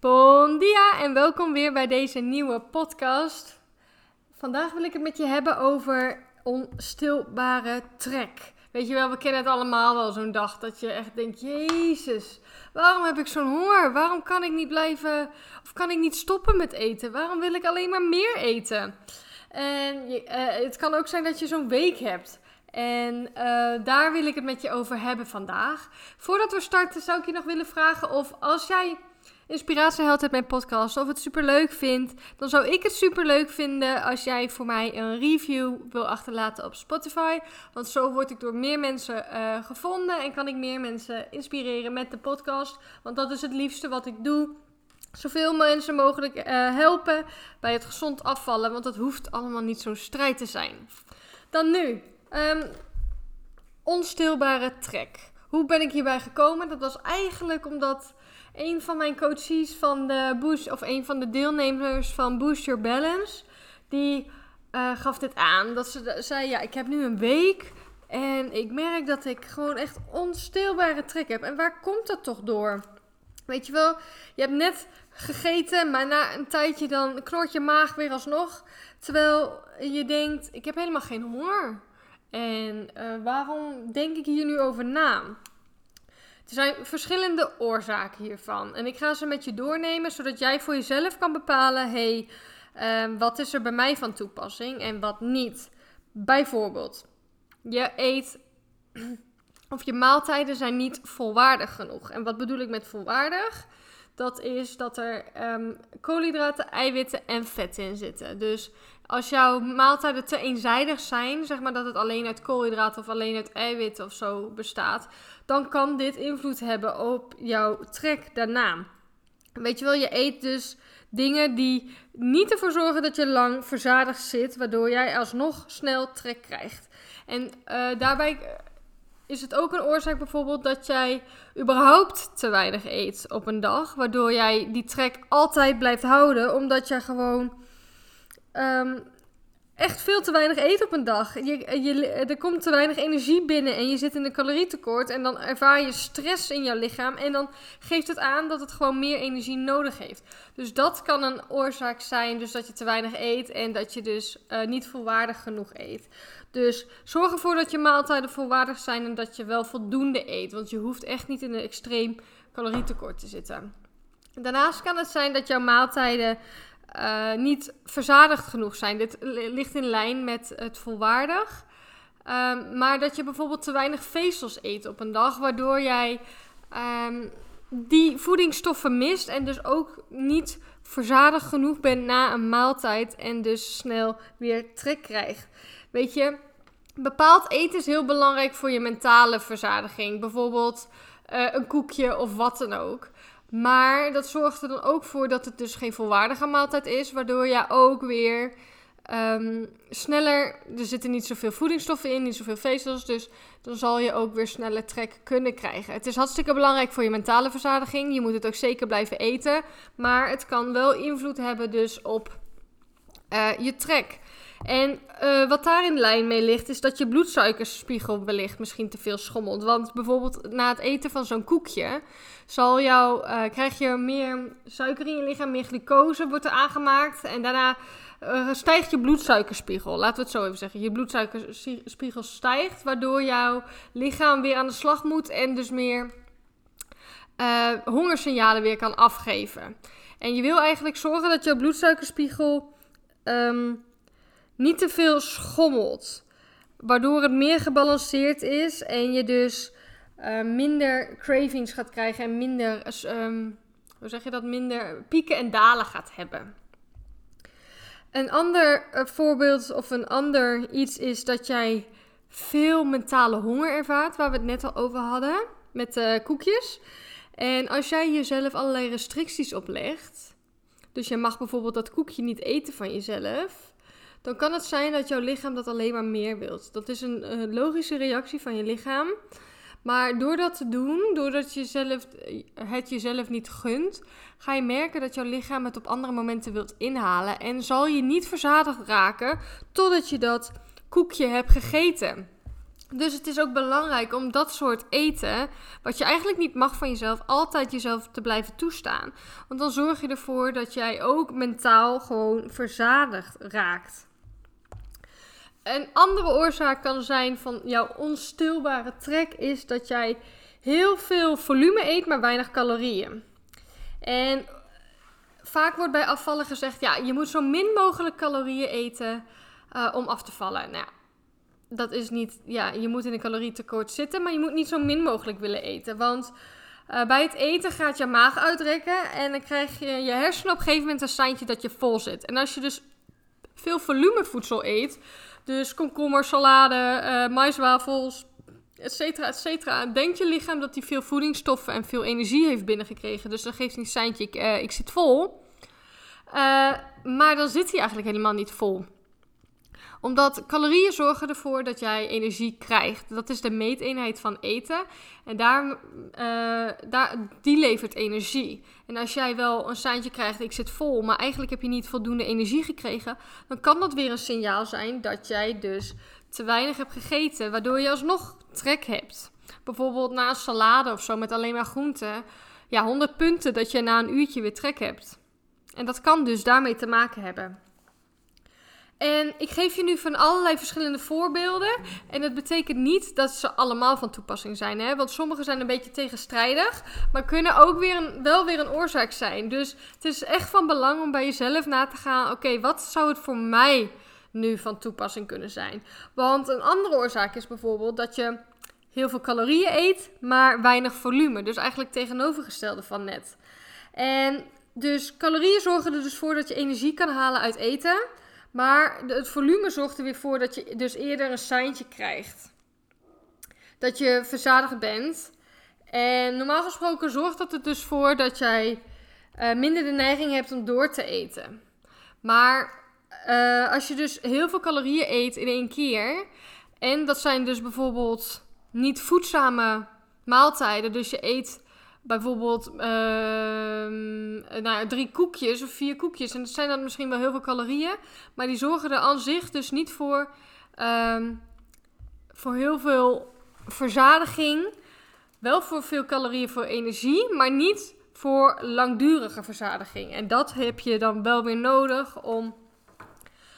Bon dia en welkom weer bij deze nieuwe podcast. Vandaag wil ik het met je hebben over onstilbare trek. Weet je wel, we kennen het allemaal wel zo'n dag dat je echt denkt, jezus, waarom heb ik zo'n honger? Waarom kan ik niet blijven, of kan ik niet stoppen met eten? Waarom wil ik alleen maar meer eten? En eh, het kan ook zijn dat je zo'n week hebt. En eh, daar wil ik het met je over hebben vandaag. Voordat we starten zou ik je nog willen vragen of als jij inspiratie hebt uit mijn podcast of het super leuk vindt, dan zou ik het super leuk vinden als jij voor mij een review wil achterlaten op Spotify. Want zo word ik door meer mensen uh, gevonden en kan ik meer mensen inspireren met de podcast. Want dat is het liefste wat ik doe. Zoveel mensen mogelijk uh, helpen bij het gezond afvallen, want dat hoeft allemaal niet zo'n strijd te zijn. Dan nu, um, onstilbare trek. Hoe ben ik hierbij gekomen? Dat was eigenlijk omdat een van mijn coaches van de Boost, of een van de deelnemers van Boost Your Balance, die uh, gaf dit aan. Dat ze zei: Ja, ik heb nu een week en ik merk dat ik gewoon echt onstilbare trek heb. En waar komt dat toch door? Weet je wel, je hebt net gegeten, maar na een tijdje dan knort je maag weer alsnog. Terwijl je denkt: Ik heb helemaal geen honger. En uh, waarom denk ik hier nu over na? Er zijn verschillende oorzaken hiervan. En ik ga ze met je doornemen, zodat jij voor jezelf kan bepalen: hey, uh, wat is er bij mij van toepassing en wat niet. Bijvoorbeeld, je eet of je maaltijden zijn niet volwaardig genoeg. En wat bedoel ik met volwaardig? Dat is dat er um, koolhydraten, eiwitten en vetten in zitten. Dus als jouw maaltijden te eenzijdig zijn, zeg maar dat het alleen uit koolhydraten of alleen uit eiwitten of zo bestaat, dan kan dit invloed hebben op jouw trek daarna. Weet je wel, je eet dus dingen die niet ervoor zorgen dat je lang verzadigd zit, waardoor jij alsnog snel trek krijgt. En uh, daarbij is het ook een oorzaak bijvoorbeeld dat jij überhaupt te weinig eet op een dag, waardoor jij die trek altijd blijft houden, omdat jij gewoon um, echt veel te weinig eet op een dag. Je, je, er komt te weinig energie binnen en je zit in een calorietekort. En dan ervaar je stress in jouw lichaam. En dan geeft het aan dat het gewoon meer energie nodig heeft. Dus dat kan een oorzaak zijn. Dus dat je te weinig eet en dat je dus uh, niet volwaardig genoeg eet. Dus zorg ervoor dat je maaltijden volwaardig zijn en dat je wel voldoende eet. Want je hoeft echt niet in een extreem calorietekort te zitten. Daarnaast kan het zijn dat jouw maaltijden uh, niet verzadigd genoeg zijn. Dit ligt in lijn met het volwaardig. Um, maar dat je bijvoorbeeld te weinig vezels eet op een dag, waardoor jij um, die voedingsstoffen mist en dus ook niet verzadigd genoeg bent na een maaltijd en dus snel weer trek krijgt. Weet je, bepaald eten is heel belangrijk voor je mentale verzadiging. Bijvoorbeeld uh, een koekje of wat dan ook. Maar dat zorgt er dan ook voor dat het dus geen volwaardige maaltijd is. Waardoor je ook weer um, sneller. Er zitten niet zoveel voedingsstoffen in, niet zoveel vezels. Dus dan zal je ook weer sneller trek kunnen krijgen. Het is hartstikke belangrijk voor je mentale verzadiging. Je moet het ook zeker blijven eten. Maar het kan wel invloed hebben dus op uh, je trek. En uh, wat daar in lijn mee ligt, is dat je bloedsuikerspiegel wellicht misschien te veel schommelt. Want bijvoorbeeld na het eten van zo'n koekje zal uh, krijg je meer suiker in je lichaam, meer glucose wordt er aangemaakt. En daarna uh, stijgt je bloedsuikerspiegel. Laten we het zo even zeggen. Je bloedsuikerspiegel stijgt, waardoor jouw lichaam weer aan de slag moet en dus meer hongersignalen weer kan afgeven. En je wil eigenlijk zorgen dat jouw bloedsuikerspiegel... Um, niet te veel schommelt. Waardoor het meer gebalanceerd is en je dus uh, minder cravings gaat krijgen en minder, um, hoe zeg je dat, minder pieken en dalen gaat hebben. Een ander uh, voorbeeld of een ander iets is dat jij veel mentale honger ervaart, waar we het net al over hadden met uh, koekjes. En als jij jezelf allerlei restricties oplegt, dus je mag bijvoorbeeld dat koekje niet eten van jezelf, dan kan het zijn dat jouw lichaam dat alleen maar meer wilt. Dat is een, een logische reactie van je lichaam. Maar door dat te doen, doordat je zelf, het jezelf niet gunt, ga je merken dat jouw lichaam het op andere momenten wilt inhalen. En zal je niet verzadigd raken totdat je dat koekje hebt gegeten. Dus het is ook belangrijk om dat soort eten, wat je eigenlijk niet mag van jezelf, altijd jezelf te blijven toestaan. Want dan zorg je ervoor dat jij ook mentaal gewoon verzadigd raakt. Een andere oorzaak kan zijn van jouw onstilbare trek is dat jij heel veel volume eet, maar weinig calorieën. En vaak wordt bij afvallen gezegd, ja, je moet zo min mogelijk calorieën eten uh, om af te vallen. Nou, dat is niet, ja, je moet in een calorietekort zitten, maar je moet niet zo min mogelijk willen eten. Want uh, bij het eten gaat je maag uitrekken en dan krijg je je hersenen op een gegeven moment een seintje dat je vol zit. En als je dus veel volumevoedsel eet, dus komkommer, salade, uh, maiswafels, et cetera, et cetera, denkt je lichaam dat hij veel voedingsstoffen en veel energie heeft binnengekregen. Dus dan geeft hij een seintje, ik, uh, ik zit vol. maar dan zit hij eigenlijk helemaal niet vol omdat calorieën zorgen ervoor dat jij energie krijgt. Dat is de meeteenheid van eten. En daar, uh, daar, die levert energie. En als jij wel een seintje krijgt, ik zit vol, maar eigenlijk heb je niet voldoende energie gekregen, dan kan dat weer een signaal zijn dat jij dus te weinig hebt gegeten, waardoor je alsnog trek hebt. Bijvoorbeeld na een salade of zo met alleen maar groenten. Ja, 100 punten dat je na een uurtje weer trek hebt. En dat kan dus daarmee te maken hebben. En ik geef je nu van allerlei verschillende voorbeelden. En het betekent niet dat ze allemaal van toepassing zijn. Hè? Want sommige zijn een beetje tegenstrijdig. Maar kunnen ook weer een, wel weer een oorzaak zijn. Dus het is echt van belang om bij jezelf na te gaan. Oké, wat zou het voor mij nu van toepassing kunnen zijn? Want een andere oorzaak is bijvoorbeeld dat je heel veel calorieën eet. Maar weinig volume. Dus eigenlijk tegenovergestelde van net. En dus calorieën zorgen er dus voor dat je energie kan halen uit eten. Maar het volume zorgt er weer voor dat je dus eerder een seintje krijgt. Dat je verzadigd bent. En normaal gesproken zorgt dat er dus voor dat jij uh, minder de neiging hebt om door te eten. Maar uh, als je dus heel veel calorieën eet in één keer. En dat zijn dus bijvoorbeeld niet voedzame maaltijden. Dus je eet bijvoorbeeld uh, nou, drie koekjes of vier koekjes. En dat zijn dan misschien wel heel veel calorieën. Maar die zorgen er aan zich dus niet voor, um, voor heel veel verzadiging. Wel voor veel calorieën voor energie, maar niet voor langdurige verzadiging. En dat heb je dan wel weer nodig om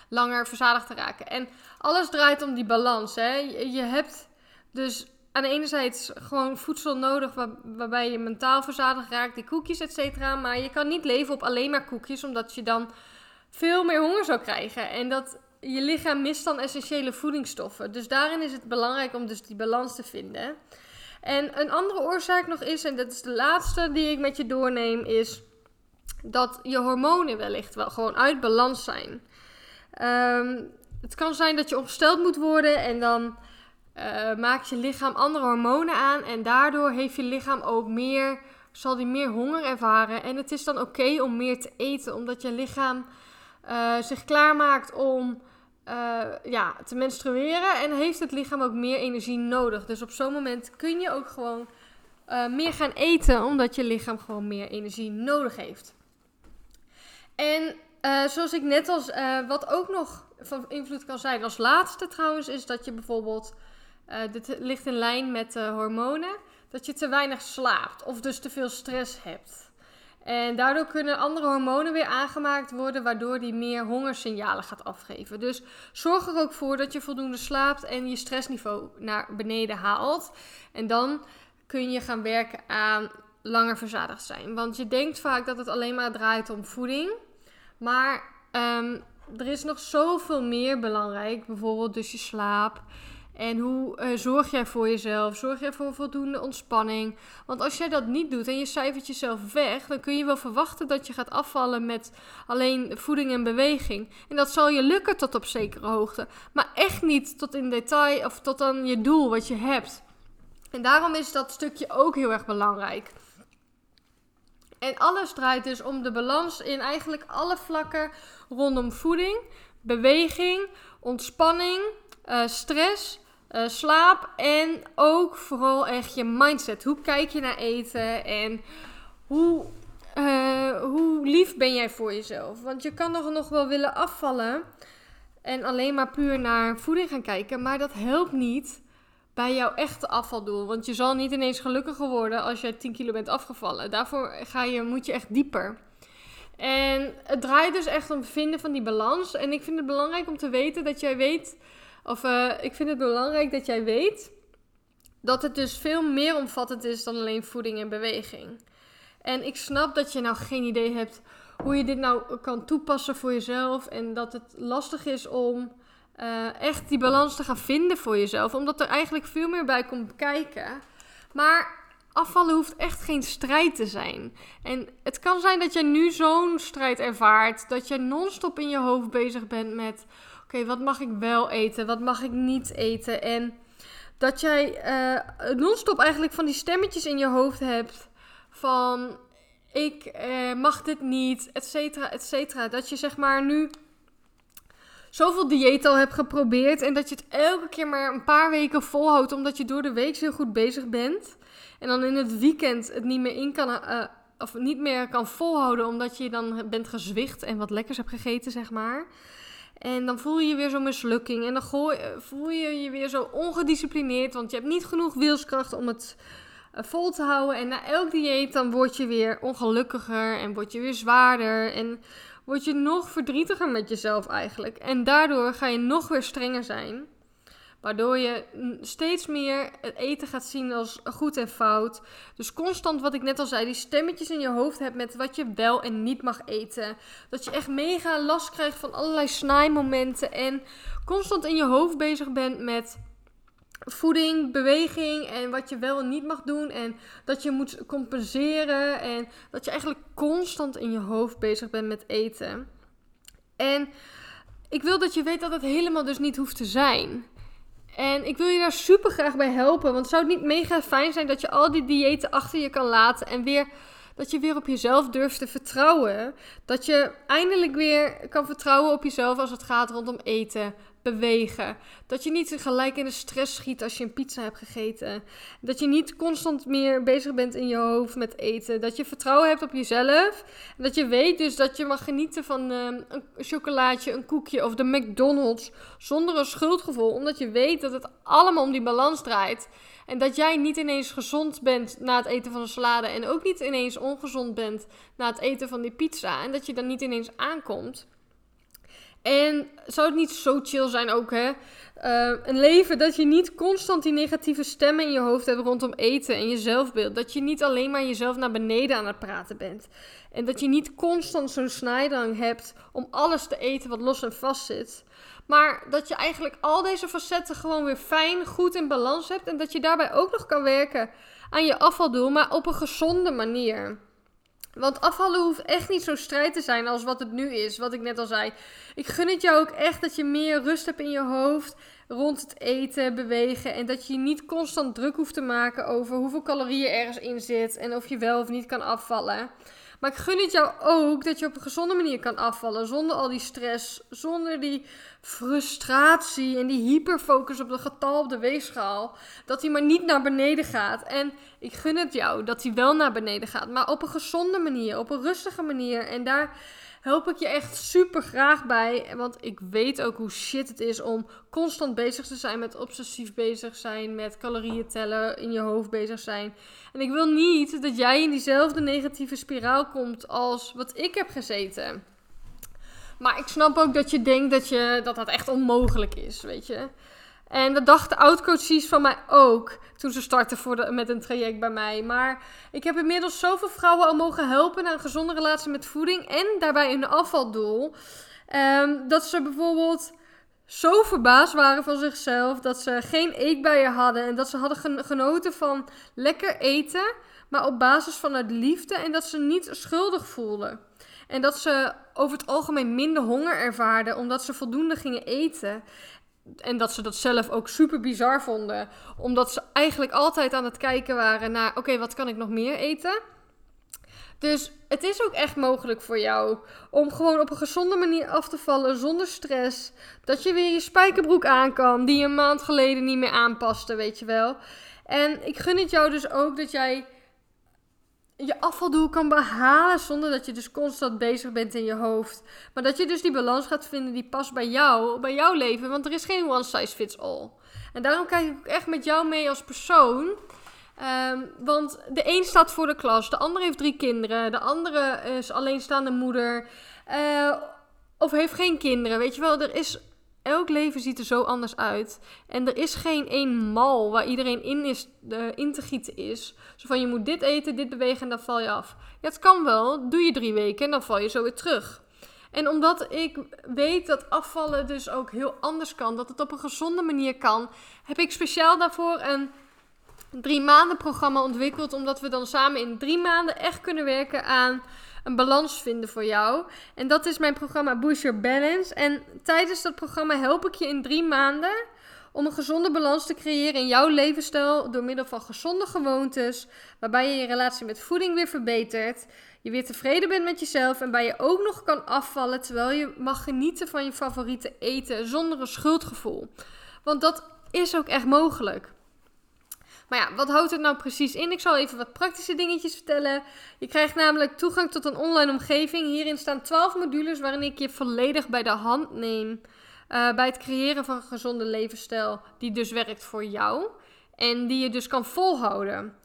langer verzadigd te raken. En alles draait om die balans. Hè? Je hebt dus aan de ene zijde gewoon voedsel nodig waar, waarbij je mentaal verzadigd raakt, die koekjes, et cetera. Maar je kan niet leven op alleen maar koekjes, omdat je dan veel meer honger zou krijgen. En dat je lichaam mist dan essentiële voedingsstoffen. Dus daarin is het belangrijk om dus die balans te vinden. En een andere oorzaak nog is, en dat is de laatste die ik met je doorneem, is dat je hormonen wellicht wel gewoon uit balans zijn. Um, het kan zijn dat je opgesteld moet worden en dan uh, maakt je lichaam andere hormonen aan. En daardoor heeft je lichaam ook meer, zal die meer honger ervaren. En het is dan oké om meer te eten, omdat je lichaam uh, zich klaarmaakt om uh, ja, te menstrueren. En heeft het lichaam ook meer energie nodig. Dus op zo'n moment kun je ook gewoon meer gaan eten, omdat je lichaam gewoon meer energie nodig heeft. En zoals ik net als, wat ook nog van invloed kan zijn als laatste trouwens, is dat je bijvoorbeeld uh, dit ligt in lijn met de hormonen. Dat je te weinig slaapt of dus te veel stress hebt. En daardoor kunnen andere hormonen weer aangemaakt worden, waardoor die meer hongersignalen gaat afgeven. Dus zorg er ook voor dat je voldoende slaapt en je stressniveau naar beneden haalt. En dan kun je gaan werken aan langer verzadigd zijn. Want je denkt vaak dat het alleen maar draait om voeding. Maar um, er is nog zoveel meer belangrijk. Bijvoorbeeld dus je slaap. En hoe uh, zorg jij voor jezelf? Zorg jij voor voldoende ontspanning? Want als jij dat niet doet en je cijfert jezelf weg, dan kun je wel verwachten dat je gaat afvallen met alleen voeding en beweging. En dat zal je lukken tot op zekere hoogte. Maar echt niet tot in detail of tot aan je doel wat je hebt. En daarom is dat stukje ook heel erg belangrijk. En alles draait dus om de balans in eigenlijk alle vlakken rondom voeding, beweging, ontspanning, uh, stress uh, slaap en ook vooral echt je mindset. Hoe kijk je naar eten en hoe, uh, hoe lief ben jij voor jezelf? Want je kan nog, nog wel willen afvallen en alleen maar puur naar voeding gaan kijken, maar dat helpt niet. bij jouw echte afvaldoel. Want je zal niet ineens gelukkiger worden als je 10 kilo bent afgevallen. Daarvoor ga je, moet je echt dieper. En het draait dus echt om vinden van die balans. En ik vind het belangrijk om te weten dat jij weet. Of uh, ik vind het belangrijk dat jij weet. Dat het dus veel meer omvattend is dan alleen voeding en beweging. En ik snap dat je nou geen idee hebt hoe je dit nou kan toepassen voor jezelf. En dat het lastig is om uh, echt die balans te gaan vinden voor jezelf. Omdat er eigenlijk veel meer bij komt kijken. Maar afvallen hoeft echt geen strijd te zijn. En het kan zijn dat je nu zo'n strijd ervaart. Dat je non-stop in je hoofd bezig bent met: oké, wat mag ik wel eten? Wat mag ik niet eten? En dat jij uh, non-stop eigenlijk van die stemmetjes in je hoofd hebt. Van ik uh, mag dit niet, et cetera, et cetera. Dat je zeg maar nu zoveel dieet al hebt geprobeerd. En dat je het elke keer maar een paar weken volhoudt. Omdat je door de week zo goed bezig bent. En dan in het weekend het niet meer in kan. Uh, of niet meer kan volhouden. Omdat je dan bent gezwicht en wat lekkers hebt gegeten, zeg maar. En dan voel je je weer zo'n mislukking. En dan voel je je weer zo ongedisciplineerd. Want je hebt niet genoeg wilskracht om het eh, vol te houden. En na elk dieet dan word je weer ongelukkiger. En word je weer zwaarder. En word je nog verdrietiger met jezelf eigenlijk. En daardoor ga je nog weer strenger zijn. Waardoor je steeds meer het eten gaat zien als goed en fout. Dus constant, wat ik net al zei, die stemmetjes in je hoofd hebt met wat je wel en niet mag eten. Dat je echt mega last krijgt van allerlei snijmomenten. En constant in je hoofd bezig bent met voeding, beweging en wat je wel en niet mag doen. En dat je moet compenseren. En dat je eigenlijk constant in je hoofd bezig bent met eten. En ik wil dat je weet dat het helemaal dus niet hoeft te zijn. En ik wil je daar super graag bij helpen. Want zou het niet mega fijn zijn dat je al die diëten achter je kan laten en weer dat je weer op jezelf durft te vertrouwen. Dat je eindelijk weer kan vertrouwen op jezelf als het gaat rondom eten, bewegen. Dat je niet gelijk in de stress schiet als je een pizza hebt gegeten. Dat je niet constant meer bezig bent in je hoofd met eten. Dat je vertrouwen hebt op jezelf. En dat je weet dus dat je mag genieten van ehm, een chocolaatje, een koekje of de McDonald's zonder een schuldgevoel. Omdat je weet dat het allemaal om die balans draait. En dat jij niet ineens gezond bent na het eten van een salade. En ook niet ineens ongezond bent na het eten van die pizza. En dat je dan niet ineens aankomt. En zou het niet zo chill zijn ook, hè? Uh, een leven dat je niet constant die negatieve stemmen in je hoofd hebt rondom eten en je zelfbeeld. Dat je niet alleen maar jezelf naar beneden aan het praten bent. En dat je niet constant zo'n snijdrang hebt om alles te eten wat los en vast zit. Maar dat je eigenlijk al deze facetten gewoon weer fijn, goed in balans hebt. En dat je daarbij ook nog kan werken aan je afvaldoel, maar op een gezonde manier. Want afvallen hoeft echt niet zo strijd te zijn als wat het nu is. Wat ik net al zei. Ik gun het jou ook echt dat je meer rust hebt in je hoofd. Rond het eten, bewegen. En dat je niet constant druk hoeft te maken over hoeveel calorieën ergens in zit. En of je wel of niet kan afvallen. Maar ik gun het jou ook dat je op een gezonde manier kan afvallen. Zonder al die stress. Zonder die frustratie en die hyperfocus op de getal op de weegschaal. Dat die maar niet naar beneden gaat. En ik gun het jou dat die wel naar beneden gaat. Maar op een gezonde manier. Op een rustige manier. En daar help ik je echt super graag bij. Want ik weet ook hoe shit het is om constant bezig te zijn met obsessief bezig zijn. Met calorieën tellen, in je hoofd bezig zijn. En ik wil niet dat jij in diezelfde negatieve spiraal komt als wat ik heb gezeten. Maar ik snap ook dat je denkt dat, je, dat dat echt onmogelijk is, weet je. En dat dachten oud-coaches van mij ook toen ze startten voor met een traject bij mij. Maar ik heb inmiddels zoveel vrouwen al mogen helpen naar een gezonde relatie met voeding en daarbij een afvaldoel. Um, dat ze bijvoorbeeld zo verbaasd waren van zichzelf dat ze geen eetbuien hadden en dat ze hadden genoten van lekker eten, maar op basis van liefde en dat ze niet schuldig voelden. En dat ze over het algemeen minder honger ervaarden omdat ze voldoende gingen eten. En dat ze dat zelf ook super bizar vonden. Omdat ze eigenlijk altijd aan het kijken waren naar: oké, wat kan ik nog meer eten? Dus het is ook echt mogelijk voor jou om gewoon op een gezonde manier af te vallen zonder stress. Dat je weer je spijkerbroek aan kan, die je een maand geleden niet meer aanpaste, weet je wel. En ik gun het jou dus ook dat jij je afvaldoel kan behalen zonder dat je dus constant bezig bent in je hoofd. Maar dat je dus die balans gaat vinden die past bij jou, bij jouw leven. Want er is geen one size fits all. En daarom kijk ik ook echt met jou mee als persoon. Ehm, want de een staat voor de klas, de ander heeft drie kinderen, de andere is alleenstaande moeder. Uh, of heeft geen kinderen. Weet je wel, er is elk leven ziet er zo anders uit. En er is geen één mal waar iedereen in, is, in te gieten is. Zo van je moet dit eten, dit bewegen en dan val je af. Ja, het kan wel. Doe je drie weken en dan val je zo weer terug. En omdat ik weet dat afvallen dus ook heel anders kan, dat het op een gezonde manier kan, heb ik speciaal daarvoor een drie maanden programma ontwikkeld. Omdat we dan samen in drie maanden echt kunnen werken aan een balans vinden voor jou. En dat is mijn programma Boost Your Balance. En tijdens dat programma help ik je in drie maanden om een gezonde balans te creëren in jouw levensstijl door middel van gezonde gewoontes, waarbij je je relatie met voeding weer verbetert, je weer tevreden bent met jezelf en bij je ook nog kan afvallen terwijl je mag genieten van je favoriete eten zonder een schuldgevoel. Want dat is ook echt mogelijk. Maar ja, wat houdt het nou precies in? Ik zal even wat praktische dingetjes vertellen. Je krijgt namelijk toegang tot een online omgeving. Hierin staan 12 modules waarin ik je volledig bij de hand neem. Uh, bij het creëren van een gezonde levensstijl die dus werkt voor jou. En die je dus kan volhouden.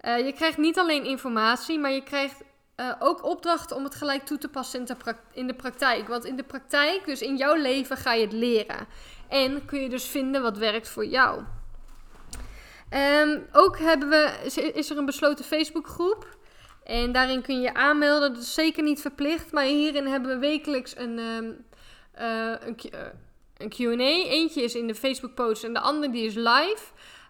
Uh, je krijgt niet alleen informatie, maar je krijgt uh, ook opdrachten om het gelijk toe te passen in de, in de praktijk. Want in de praktijk, dus in jouw leven, ga je het leren. En kun je dus vinden wat werkt voor jou. Um, ook hebben we, is er een besloten Facebookgroep. En daarin kun je je aanmelden. Dat is zeker niet verplicht. Maar hierin hebben we wekelijks een, um, uh, een, Q&A. Eentje is in de Facebook post en de andere die is live.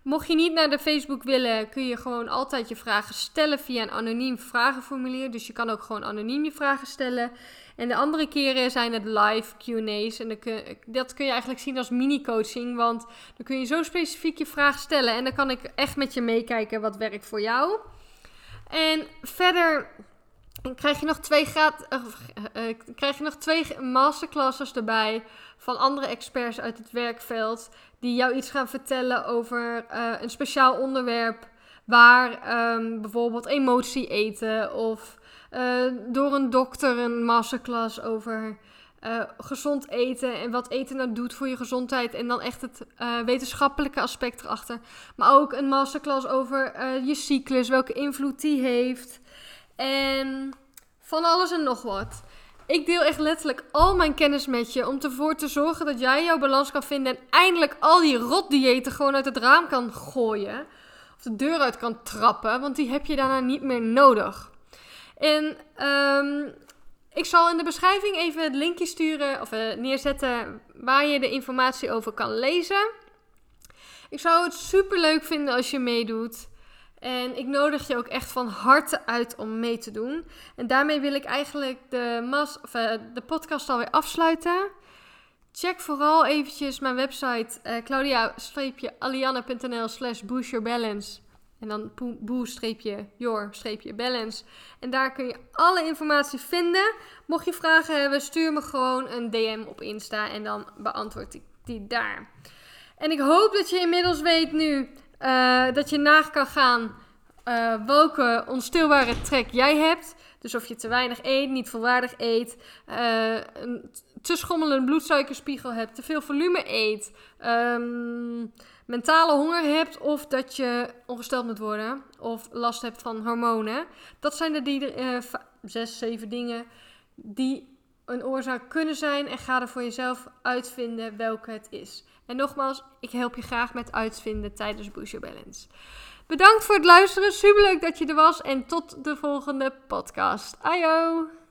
Mocht je niet naar de Facebook willen, kun je gewoon altijd je vragen stellen via een anoniem vragenformulier. Dus je kan ook gewoon anoniem je vragen stellen. En de andere keren zijn het live QA's. En dat kun je eigenlijk zien als mini-coaching. Want dan kun je zo specifiek je vraag stellen. En dan kan ik echt met je meekijken wat werkt voor jou. En verder krijg je nog twee, graad, uh, krijg je nog twee masterclasses erbij. Van andere experts uit het werkveld. Die jou iets gaan vertellen over uh, een speciaal onderwerp. Waar um, bijvoorbeeld emotie eten of door een dokter een masterclass over gezond eten en wat eten nou doet voor je gezondheid. En dan echt het wetenschappelijke aspect erachter. Maar ook een masterclass over je cyclus, welke invloed die heeft. En van alles en nog wat. Ik deel echt letterlijk al mijn kennis met je om ervoor te zorgen dat jij jouw balans kan vinden en eindelijk al die rotdiëten gewoon uit het raam kan gooien. Of de deur uit kan trappen, want die heb je daarna niet meer nodig. En um, ik zal in de beschrijving even het linkje sturen of uh, neerzetten waar je de informatie over kan lezen. Ik zou het super leuk vinden als je meedoet. En ik nodig je ook echt van harte uit om mee te doen. En daarmee wil ik eigenlijk de, mas of, uh, de podcast alweer afsluiten. Check vooral eventjes mijn website uh, eh, claudia-alianna.nl slash boostyourbalance. En dan boe-your-balance. En daar kun je alle informatie vinden. Mocht je vragen hebben, stuur me gewoon een DM op Insta en dan beantwoord ik die daar. En ik hoop dat je inmiddels weet nu uh, dat je na kan gaan uh, welke onstilbare trek jij hebt. Dus of je te weinig eet, niet volwaardig eet, uh, een te schommelende bloedsuikerspiegel hebt, te veel volume eet. Um, mentale honger hebt of dat je ongesteld moet worden of last hebt van hormonen. Dat zijn de die, uh, zes, zeven dingen die een oorzaak kunnen zijn en ga er voor jezelf uitvinden welke het is. En nogmaals, ik help je graag met uitvinden tijdens Boost Balance. Bedankt voor het luisteren, superleuk dat je er was en tot de volgende podcast. Ayo!